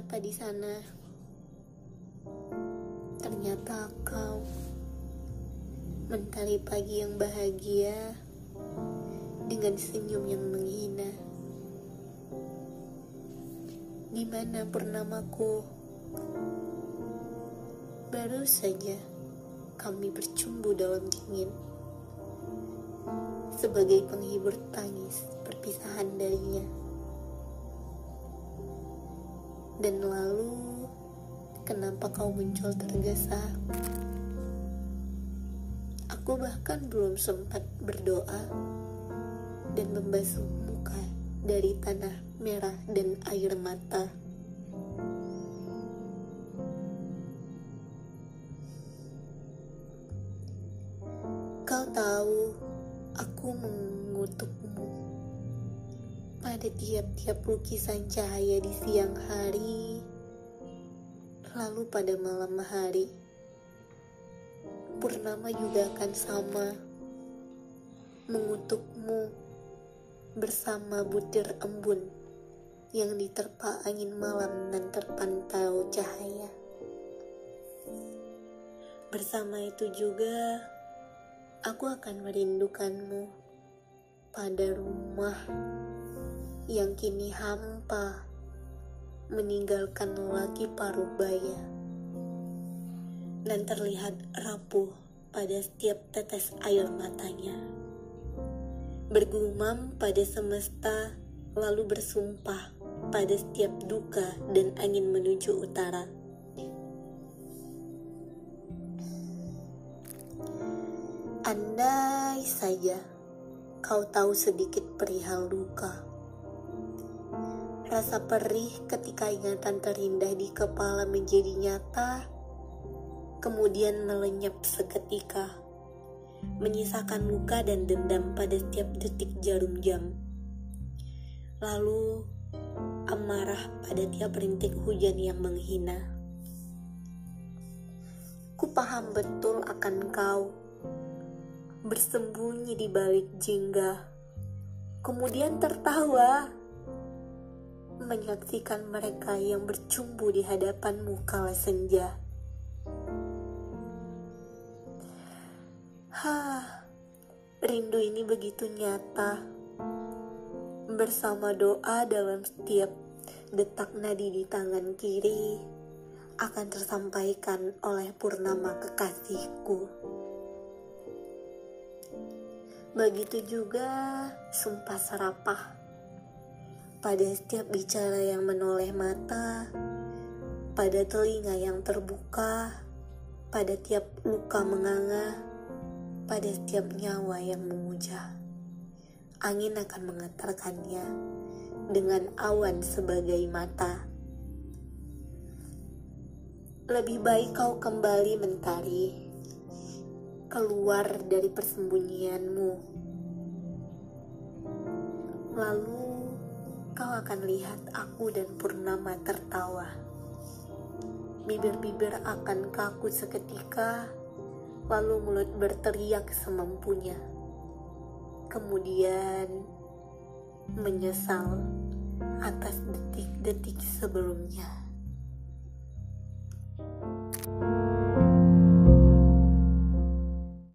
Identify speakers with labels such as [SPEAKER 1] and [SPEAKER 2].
[SPEAKER 1] apa di sana? Ternyata kau mentari pagi yang bahagia dengan senyum yang menghina. Di mana purnamaku? Baru saja kami bercumbu dalam dingin sebagai penghibur tangis perpisahan darinya. Dan lalu, kenapa kau muncul tergesa? Aku bahkan belum sempat berdoa dan membasuh muka dari tanah merah dan air mata. Kau tahu, aku mengutukmu pada tiap-tiap lukisan cahaya di siang hari, lalu pada malam hari. Purnama juga akan sama, mengutukmu bersama butir embun yang diterpa angin malam dan terpantau cahaya. Bersama itu juga, aku akan merindukanmu pada rumah yang kini hampa meninggalkan lelaki paruh baya dan terlihat rapuh pada setiap tetes air matanya bergumam pada semesta lalu bersumpah pada setiap duka dan angin menuju utara Andai saja kau tahu sedikit perihal duka. Rasa perih ketika ingatan terindah di kepala menjadi nyata, kemudian melenyap seketika, menyisakan luka dan dendam pada setiap detik jarum jam. Lalu, amarah pada tiap rintik hujan yang menghina. Ku paham betul akan kau bersembunyi di balik jingga, kemudian tertawa menyaksikan mereka yang bercumbu di hadapanmu kala senja. Hah, rindu ini begitu nyata. Bersama doa dalam setiap detak nadi di tangan kiri akan tersampaikan oleh purnama kekasihku. Begitu juga sumpah serapah pada setiap bicara yang menoleh mata, pada telinga yang terbuka, pada tiap luka menganga, pada setiap nyawa yang memuja. Angin akan mengantarkannya dengan awan sebagai mata. Lebih baik kau kembali mentari keluar dari persembunyianmu. Lalu kau akan lihat aku dan Purnama tertawa. Bibir-bibir akan kaku seketika, lalu mulut berteriak semampunya. Kemudian menyesal atas detik-detik sebelumnya.